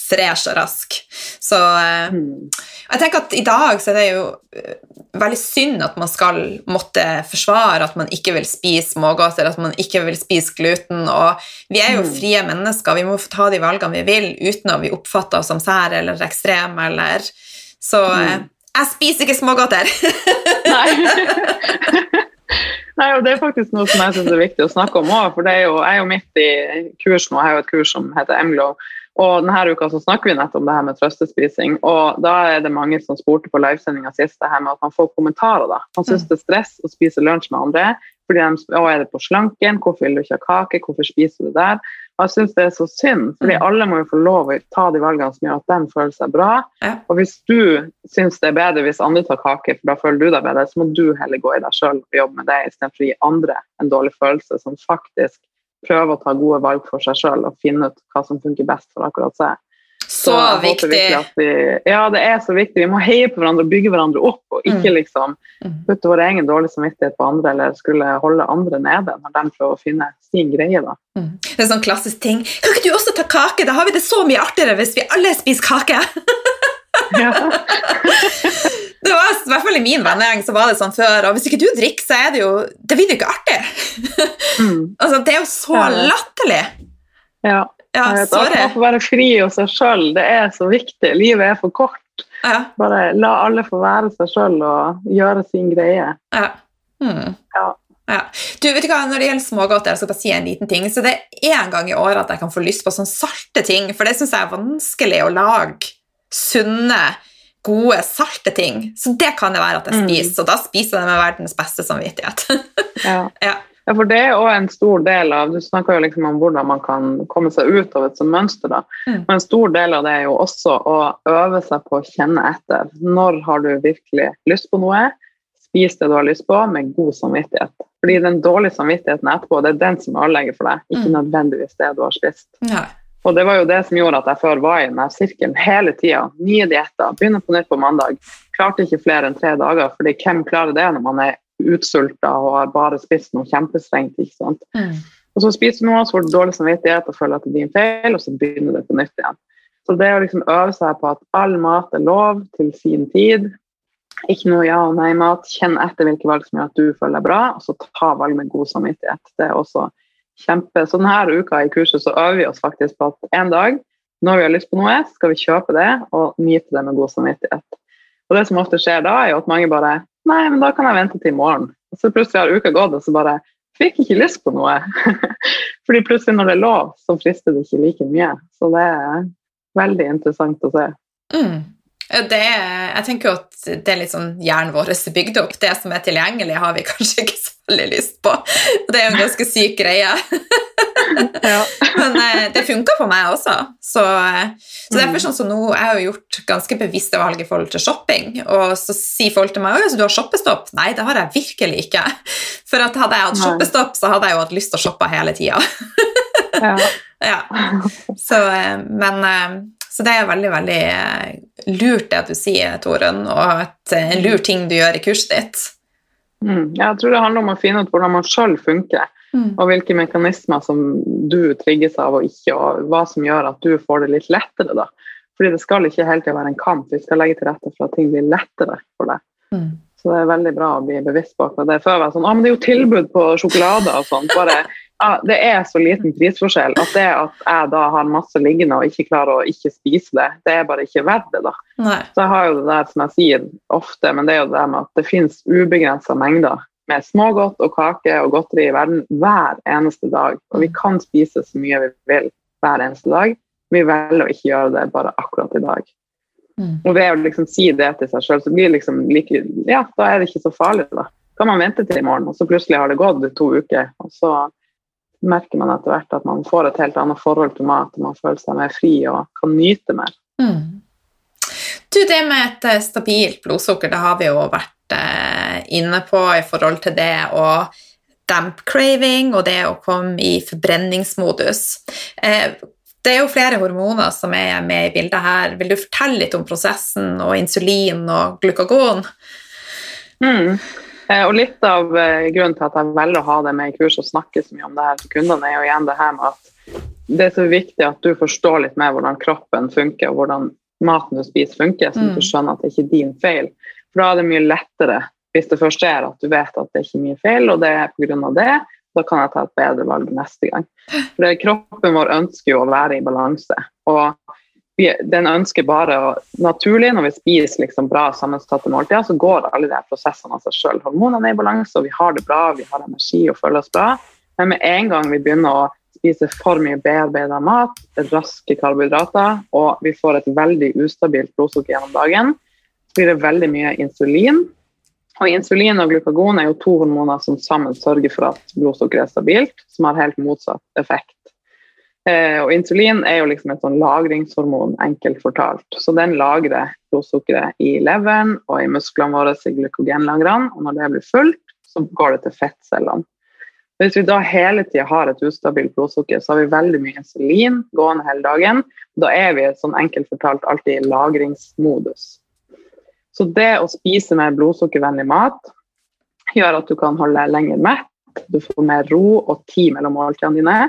fresh og rask. Så eh, mm. jeg tenker at i dag så er det jo eh, veldig synd at man skal måtte forsvare at man ikke vil spise smågodter, at man ikke vil spise gluten. Og vi er jo mm. frie mennesker, vi må få ta de valgene vi vil uten at vi oppfatter oss som sær eller ekstrem eller Så eh, mm. jeg spiser ikke smågodter! Nei. Nei, og Det er faktisk noe som jeg synes er viktig å snakke om òg. For det er jo, jeg er jo midt i kurs nå, jeg har jo et kurs som heter MGLOW Og denne uka så snakker vi nettopp om det her med trøstespising. Og da er det mange som spurte på livesendinga sist det her med at man får kommentarer. da. Man syns mm. det er stress å spise lunsj med andre. fordi de, å, er det på slanken? Hvorfor vil du ikke ha kake? Hvorfor spiser du det der? Og jeg syns det er så synd, fordi mm. alle må jo få lov å ta de valgene som gjør at de føler seg bra. Og hvis du syns det er bedre hvis andre tar kake, for da føler du deg bedre, så må du heller gå i deg sjøl og jobbe med det, istedenfor å gi andre en dårlig følelse, som faktisk prøver å ta gode valg for seg sjøl og finne ut hva som funker best for akkurat seg. Så, så viktig. Vi, ja, det er så viktig. Vi må heie på hverandre og bygge hverandre opp, og ikke mm. liksom mm. putte vår egen dårlige samvittighet på andre eller skulle holde andre nede når de prøver å finne sin greie. da. Mm. Det er en sånn klassisk ting. Kan ikke du også ta kake? Da har vi det så mye artigere hvis vi alle spiser kake. ja. det var i hvert fall i min vennegjeng så var det sånn før. Og hvis ikke du drikker, så er det jo Det blir jo ikke artig. Mm. altså, det er jo så latterlig. Ja. Ja, sorry. At man får være fri hos seg sjøl, det er så viktig. Livet er for kort. Ja. Bare la alle få være seg sjøl og gjøre sin greie. Ja. Mm. ja. Ja. Du, vet du hva, Når det gjelder smågodt, jeg skal bare si en liten ting, så det er én gang i året at jeg kan få lyst på sånne salte ting, for det syns jeg er vanskelig å lage sunne, gode, salte ting. Så det kan det være at jeg mm. spiser, mm. og da spiser jeg det med verdens beste samvittighet. ja. ja. Ja, for det er òg en stor del av Du snakker jo liksom om hvordan man kan komme seg ut av et sånt mønster. da. Mm. Men en stor del av det er jo også å øve seg på å kjenne etter. Når har du virkelig lyst på noe? Spis det du har lyst på, med god samvittighet. Fordi den dårlige samvittigheten etterpå, det er den som ødelegger for deg, ikke mm. nødvendigvis det du har spist. Ja. Og det var jo det som gjorde at jeg før var i den sirkelen hele tida. Nye dietter, begynner på nytt på mandag. Klarte ikke flere enn tre dager, fordi hvem klarer det når man er utsulta og har bare spist noe kjempestrengt. ikke sant? Mm. Og så spiser du noe, så får du dårlig samvittighet og føler at det er din feil, og så begynner det på nytt igjen. Så det å liksom øve seg på at all mat er lov til sin tid, ikke noe ja- og nei-mat, kjenn etter hvilke valg som gjør at du føler deg bra, og så ta valg med god samvittighet. Det er også kjempe... Så denne uka i kurset så øver vi oss faktisk på at en dag når vi har lyst på noe, skal vi kjøpe det og nyte det med god samvittighet. Og det som ofte skjer da, er jo at mange bare Nei, men da kan jeg vente til i morgen. Og så plutselig har uka gått, og så bare fikk ikke lyst på noe. Fordi plutselig når det er lov, så frister det ikke like mye. Så det er veldig interessant å se. Mm. Det, jeg tenker jo at det er litt sånn hjernen vår bygd opp. Det som er tilgjengelig, har vi kanskje ikke så veldig lyst på. Det er jo en ganske syk greie. ja. Men eh, det funka for meg også. Så, så derfor sånn som nå, Jeg har gjort ganske bevisste valg i forhold til shopping. Og så sier folk til meg at du har shoppestopp. Nei, det har jeg virkelig ikke. For at hadde jeg hatt shoppestopp, så hadde jeg jo hatt lyst til å shoppe hele tida. ja. ja. Så, eh, men eh, så det er veldig veldig lurt det du sier, Torunn, og et, en lur ting du gjør i kurset ditt. Mm. Jeg tror det handler om å finne ut hvordan man sjøl funker, mm. og hvilke mekanismer som du trigges av og ikke, og hva som gjør at du får det litt lettere. da. Fordi det skal ikke hele tida være en kamp, vi skal legge til rette for at ting blir lettere for deg. Mm. Så det er veldig bra å bli bevisst på akkurat det. Før var det sånn, ah, men det er jo tilbud på sjokolade og sånn. Bare det er så liten prisforskjell at det at jeg da har masse liggende og ikke klarer å ikke spise det, det er bare ikke verdt det. da. Nei. Så jeg har jo det der som jeg sier ofte, men det er jo det med at det finnes ubegrensa mengder med smågodt og kake og godteri i verden hver eneste dag. Og vi kan spise så mye vi vil hver eneste dag. Vi velger å ikke gjøre det bare akkurat i dag. Mm. Og ved å liksom si det til seg sjøl, så blir det liksom like Ja, da er det ikke så farlig, da. Kan man vente til i morgen, og så plutselig har det gått to uker, og så merker man etter hvert at man får et helt annet forhold til mat, og man føler seg mer fri og kan nyte mer. Mm. Du, det med et eh, stabilt blodsukker, det har vi jo vært eh, inne på i forhold til det å dempe craving og det å komme i forbrenningsmodus. Eh, det er jo flere hormoner som er med i bildet her. Vil du fortelle litt om prosessen og insulin og glukagon? Mm. Eh, og Litt av eh, grunnen til at jeg velger å ha det med i kurs og snakke så mye om det her til kundene, er jo igjen det her med at det er så viktig at du forstår litt mer hvordan kroppen funker, og hvordan maten du spiser funker, så mm. du skjønner at det ikke er din feil. For Da er det mye lettere hvis det først er at du vet at det er ikke mye feil, og det er pga. det. Da kan jeg ta et bedre valg neste gang. For Kroppen vår ønsker jo å være i balanse. og den ønsker bare å Naturlig, når vi spiser liksom bra sammensatte måltider, så går alle de prosessene av seg sjøl. Hormonene er i balanse, og vi har det bra, vi har energi og føler oss bra. Men med en gang vi begynner å spise for mye bearbeida mat, raske karbohydrater, og vi får et veldig ustabilt blodsukker gjennom dagen, så blir det veldig mye insulin. Og Insulin og glukagon er jo to hormoner som sammen sørger for at blodsukkeret er stabilt, som har helt motsatt effekt. Eh, og Insulin er jo liksom et sånn lagringshormon, enkelt fortalt. Så den lagrer blodsukkeret i leveren og i musklene våre, i glykogenlagrene. Og når det blir fullt, så går det til fettcellene. Hvis vi da hele tida har et ustabilt blodsukker, så har vi veldig mye insulin gående hele dagen. Da er vi sånn enkelt fortalt alltid i lagringsmodus. Så det å spise mer blodsukkervennlig mat gjør at du kan holde lenger mett, du får mer ro og tid mellom måltidene dine.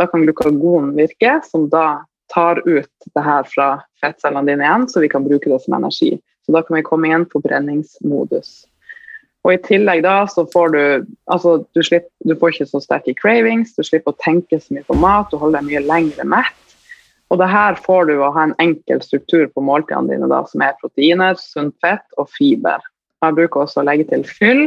Da kan glukagon virke, som da tar ut det her fra fettcellene dine igjen, så vi kan bruke det som energi. Så da kan vi komme igjen på brenningsmodus. Og I tillegg da så får du altså du, slipper, du får ikke så sterke cravings, du slipper å tenke så mye på mat, du holder deg mye lengre mett. Og det her får du å ha en enkel struktur på måltidene dine, da, som er proteiner, sunt fett og fiber. Jeg bruker også å legge til fyll,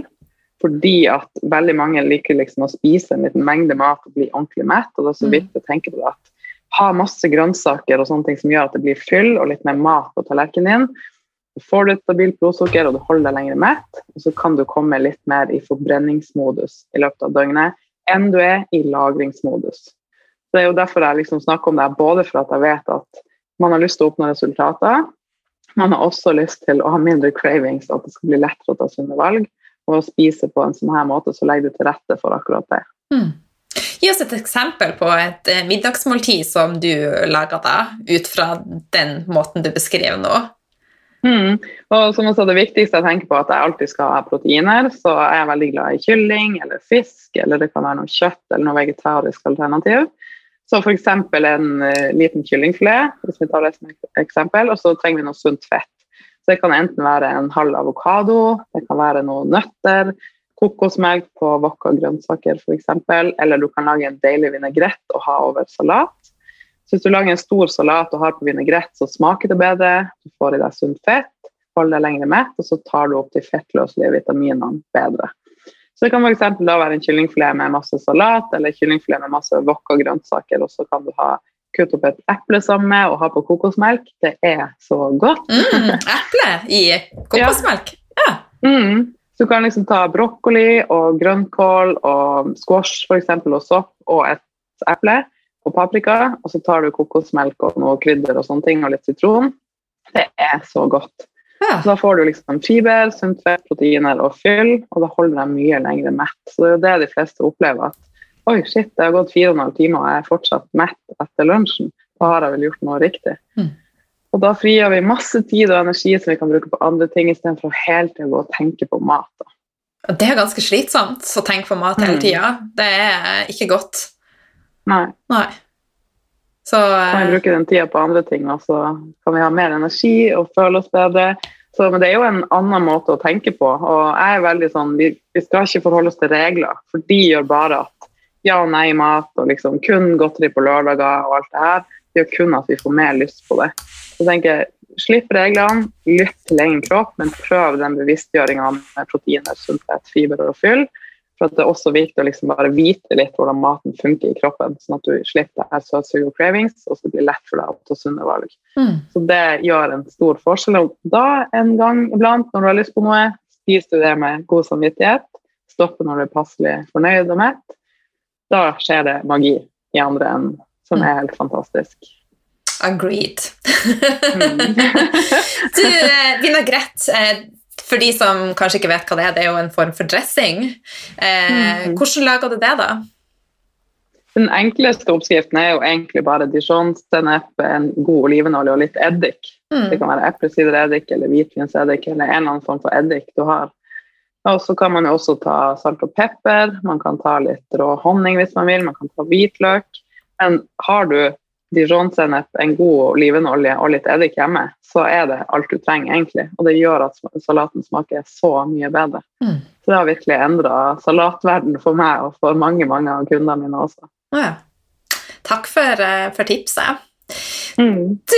fordi at veldig mange liker liksom å spise en liten mengde mat og bli ordentlig mett. og det er så mm. vidt å tenke på det at Ha masse grønnsaker og sånne ting som gjør at det blir fyll og litt mer mat på tallerkenen din. Så får du et stabilt blodsukker og du holder deg lenger mett. Og så kan du komme litt mer i forbrenningsmodus i løpet av døgnet enn du er i lagringsmodus. Så Det er jo derfor jeg liksom snakker om det, både for at jeg vet at man har lyst til å oppnå resultater. Man har også lyst til å ha mindre cravings, at det skal bli lettere å ta sunne valg og å spise på en sånn her måte, så legger du til rette for akkurat det. Mm. Gi oss et eksempel på et eh, middagsmåltid som du lager da, ut fra den måten du beskriver nå. Mm. Og som også Det viktigste jeg tenker på, at jeg alltid skal ha proteiner. Så er jeg veldig glad i kylling eller fisk, eller det kan være noe kjøtt eller noe vegetarisk alternativ. Så f.eks. en uh, liten kyllingfilet, hvis vi tar det som eksempel, og så trenger vi noe sunt fett. Det kan enten være en halv avokado, det kan være noen nøtter, kokosmelk på wokka grønnsaker f.eks. Eller du kan lage en deilig vinaigrett og ha over salat. Så hvis du lager en stor salat og har på vinaigrett, så smaker det bedre. Du får i deg sunt fett, holder deg lenger mett, og så tar du opp de fettløselige vitaminene bedre. Så Det kan f.eks. da være en kyllingfilet med masse salat eller kyllingfilet med masse wokka grønnsaker, og så kan du ha kutte opp et eple sammen med og ha på kokosmelk. Det er så godt. Mm, eple i kokosmelk? Ja. ja. Mm. Så du kan liksom ta brokkoli og grønnkål og squash for eksempel, og sopp og et eple og paprika, og så tar du kokosmelk og noe krydder og sånne ting og litt sitron. Det er så godt. Ja. Så da får du liksom fiber, sunt fett, proteiner og fyll, og da holder deg mye lenger mett. Så det er jo det de fleste opplever, at Oi, shit, det har gått fire og en halv time, og jeg er fortsatt mett etter lunsjen. Da har jeg vel gjort noe riktig. Mm. Og da frigjør vi masse tid og energi som vi kan bruke på andre ting, istedenfor hele tiden gå og tenke på mat. Da. Det er ganske slitsomt å tenke på mat hele mm. Det er ikke godt. Nei. Nei. Så Kan vi eh, bruke den tida på andre ting, og så kan vi ha mer energi og føle oss bedre. Så, men det er jo en annen måte å tenke på. Og jeg er veldig sånn, vi, vi skal ikke forholde oss til regler, for de gjør bare at ja- og nei-mat og liksom kun godteri på lørdager og alt det her, det gjør kun at vi får mer lyst på det. Så tenker jeg, Slipp reglene, lytt til egen kropp, men prøv den bevisstgjøringa med proteiner, sunnhet, fiber og fyll. For at Det er også viktig å liksom bare vite litt hvordan maten funker i kroppen, sånn at du slipper det søtsug og cravings, og så blir det lett for deg å ta sunne valg. Mm. Så Det gjør en stor forskjell. Og da en gang iblant, når du har lyst på noe, spiser du det med god samvittighet. Stopper når du er passelig fornøyd og mett da skjer det magi i andre enden, som er helt fantastisk. Agreed. mm. du, eh, vinagrett, eh, for de som kanskje ikke vet hva det er, det er jo en form for dressing. Eh, mm. Hvordan lager du det, da? Den enkleste oppskriften er jo egentlig bare dijon-sennep, en god olivenolje og litt eddik. Mm. Det kan være eplesidereddik eller hvitvinseddik eller en eller annen form for eddik du har. Og så kan man jo også ta salt og pepper, man kan ta litt rå honning hvis man vil, man kan ta hvitløk. Men har du dijonsennep, en god olivenolje og litt eddik hjemme, så er det alt du trenger, egentlig. Og det gjør at salaten smaker så mye bedre. Mm. Så det har virkelig endra salatverdenen for meg og for mange mange av kundene mine også. Ja. Takk for, eh, for tipset. Mm. Du,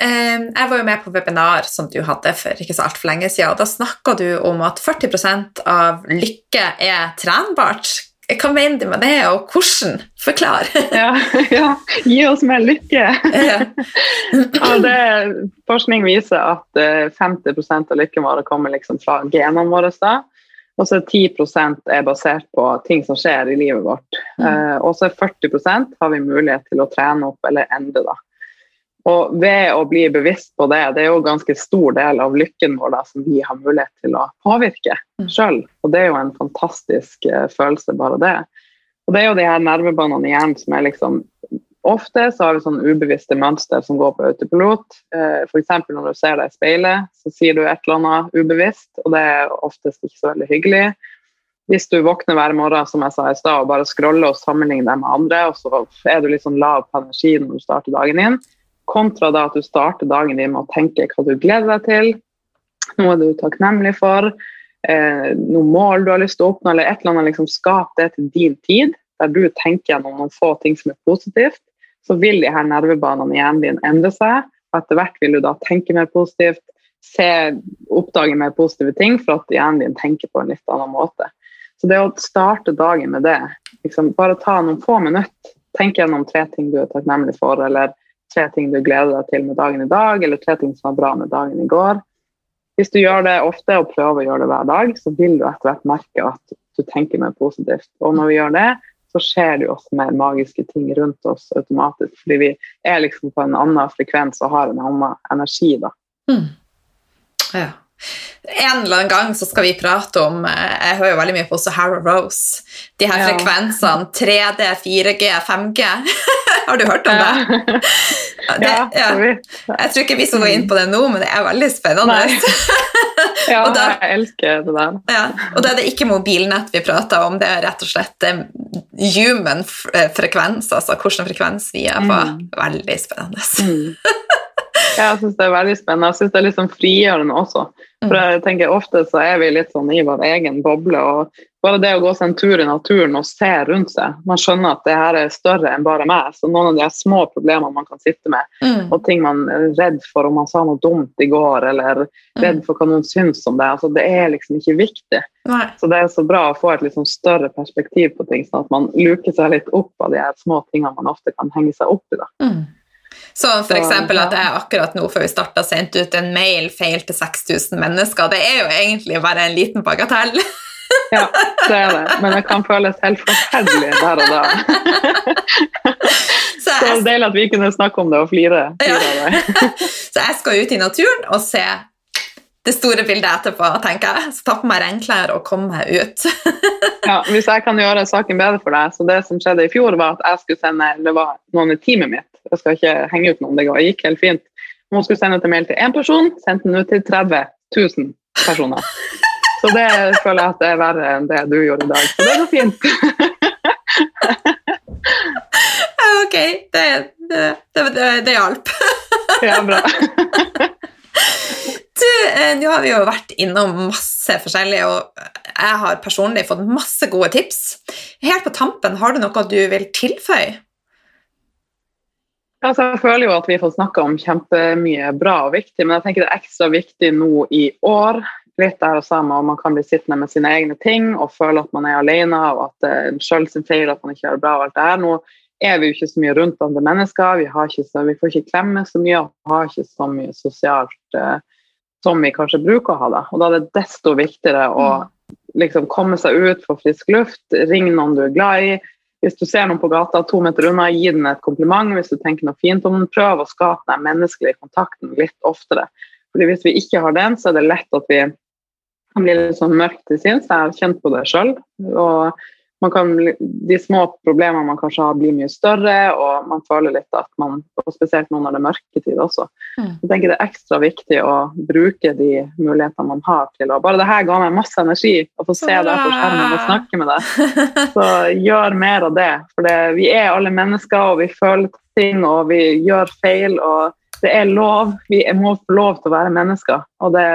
eh, jeg var jo med på webinar som du hadde for ikke så altfor lenge siden. og Da snakka du om at 40% av lykke er trenbart. hva mener du med det, og hvordan? Forklar. ja, ja, gi oss mer lykke. ja, det, forskning viser at 50 eh, av lykken vår kommer liksom fra genene våre. da. Og så er 10% er basert på ting som skjer i livet vårt. Mm. Uh, og så er 40% har vi mulighet til å trene opp eller endre. da. Og ved å bli bevisst på det, det er jo en ganske stor del av lykken vår da, som vi har mulighet til å påvirke mm. sjøl. Og det er jo en fantastisk uh, følelse, bare det. Og det er jo de her nervebanene i hjernen som er liksom Ofte så har vi sånn ubevisste mønster som går på autopilot. Uh, F.eks. når du ser deg i speilet, så sier du et eller annet ubevisst, og det er oftest ikke så veldig hyggelig. Hvis du våkner hver morgen som jeg sa i sted, og bare scroller og sammenligner deg med andre, og så er du litt sånn lav på energi når du starter dagen din, kontra da at du starter dagen din med å tenke hva du gleder deg til, noe du er takknemlig for, eh, noe mål du har lyst til å oppnå, eller et eller annet liksom, skap det til din tid, der du tenker gjennom noen få ting som er positivt, så vil de her nervebanene i hjernen din endre seg. og Etter hvert vil du da tenke mer positivt, se, oppdage mer positive ting, for at hjernen din tenker på en litt annen måte. Så det å starte dagen med det, liksom, bare ta noen få minutter, tenk gjennom tre ting du er takknemlig for, eller tre ting du gleder deg til med dagen i dag, eller tre ting som var bra med dagen i går. Hvis du gjør det ofte og prøver å gjøre det hver dag, så vil du etter hvert merke at du tenker mer positivt. Og når vi gjør det, så skjer det jo også mer magiske ting rundt oss automatisk. Fordi vi er liksom på en annen frekvens og har en annen energi, da. Mm. Ja. En eller annen gang så skal vi prate om eh, Jeg hører jo veldig mye på Sahara Rose. De her ja. frekvensene 3D, 4G, 5G. Har du hørt om det? det ja, ja. Jeg tror ikke vi skal gå inn på det nå, men det er veldig spennende. ja, da, jeg elsker det der. Ja, og da er det ikke mobilnett vi prater om, det er rett og slett eh, human frekvens, altså hvilken frekvens vi er på. Mm. Veldig spennende. Mm. Jeg syns det er veldig spennende. Jeg syns det er litt sånn frigjørende også. For jeg tenker Ofte så er vi litt sånn i vår egen boble. og Bare det å gå seg en tur i naturen og se rundt seg Man skjønner at det her er større enn bare meg. Så noen av de små problemene man kan sitte med, mm. og ting man er redd for om man sa noe dumt i går, eller redd for hva noen syns om det, altså det er liksom ikke viktig. Nei. Så det er så bra å få et litt sånn større perspektiv på ting, sånn at man luker seg litt opp av de her små tingene man ofte kan henge seg opp i. da. Mm. Sånn f.eks. at jeg akkurat nå før vi starta sendte ut en mail feil til 6000 mennesker. Det er jo egentlig bare en liten bagatell. ja, det er det. Men det kan føles helt forferdelig der og da. Så, jeg, Så deilig at vi kunne snakke om det og flire. flire ja. Så jeg skal ut i naturen og se det store bildet etterpå, tenker jeg. Så ta på meg regnklær og komme meg ut. ja, Hvis jeg kan gjøre saken bedre for deg, så det som skjedde i fjor, var at jeg skulle sende det var noen i teamet mitt jeg skal ikke henge ut noen, det gikk helt fint. Hun skulle sende ut en mail til én person, sendte den ut til 30 000 personer. Så det føler jeg at det er verre enn det du gjorde i dag. Så det går fint. ok, det, det, det, det hjalp. ja, bra. Du, eh, nå har vi jo vært innom masse forskjellig, og jeg har personlig fått masse gode tips. Helt på tampen, har du noe du vil tilføye? Altså, jeg føler jo at vi får snakka om kjempemye bra og viktig, men jeg tenker det er ekstra viktig nå i år. Litt der og samme, og Man kan bli sittende med sine egne ting og føle at man er alene, og at det er sjøl sin feil at man ikke gjør det bra. og alt det her. Nå er vi jo ikke så mye rundt andre mennesker, vi, så, vi får ikke klemme så mye og har ikke så mye sosialt eh, som vi kanskje bruker å ha. Da. Og da er det desto viktigere å mm. liksom, komme seg ut, få frisk luft, ringe noen du er glad i hvis du ser noen på gata to meter unna, gi den et kompliment. Hvis du tenker noe fint om den, prøv å skape den menneskelige kontakten litt oftere. Fordi Hvis vi ikke har den, så er det lett at vi kan bli litt sånn mørkt til sinns. Jeg har kjent på det sjøl kan, de små problemene man kanskje har, blir mye større, og man føler litt at man og Spesielt nå når det er mørketid også. Mm. Jeg tenker Det er ekstra viktig å bruke de mulighetene man har til å Bare det her ga meg masse energi å få se deg på skjermen og snakke med deg. Så gjør mer av det. For det, vi er alle mennesker, og vi føler ting, og vi gjør feil. og det er lov. Vi må få lov til å være mennesker. og det,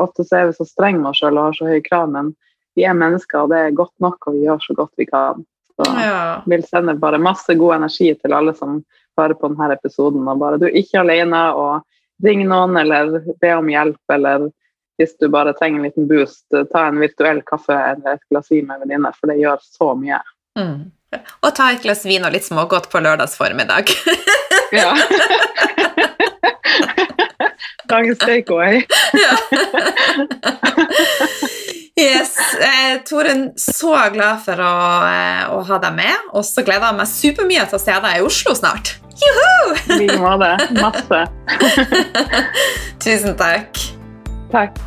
Ofte så er vi så strenge med oss sjøl og har så høye krav, men vi er mennesker, og det er godt nok, og vi gjør så godt vi kan. Så jeg vil sende bare masse god energi til alle som hører på denne episoden. Og bare du er ikke alene, og ring noen, eller be om hjelp, eller hvis du bare trenger en liten boost, ta en virtuell kaffe eller et glass vin med venninne, for det gjør så mye. Mm. Og ta et glass vin og litt smågodt på lørdagsformiddag. ja. Dagens takeaway. ja. Yes. Eh, Toren, så glad for å, eh, å, ha deg med, og så gleder jeg meg supermye til å se deg i Oslo snart. Juhu! I like måte. Masse. Tusen takk. Takk.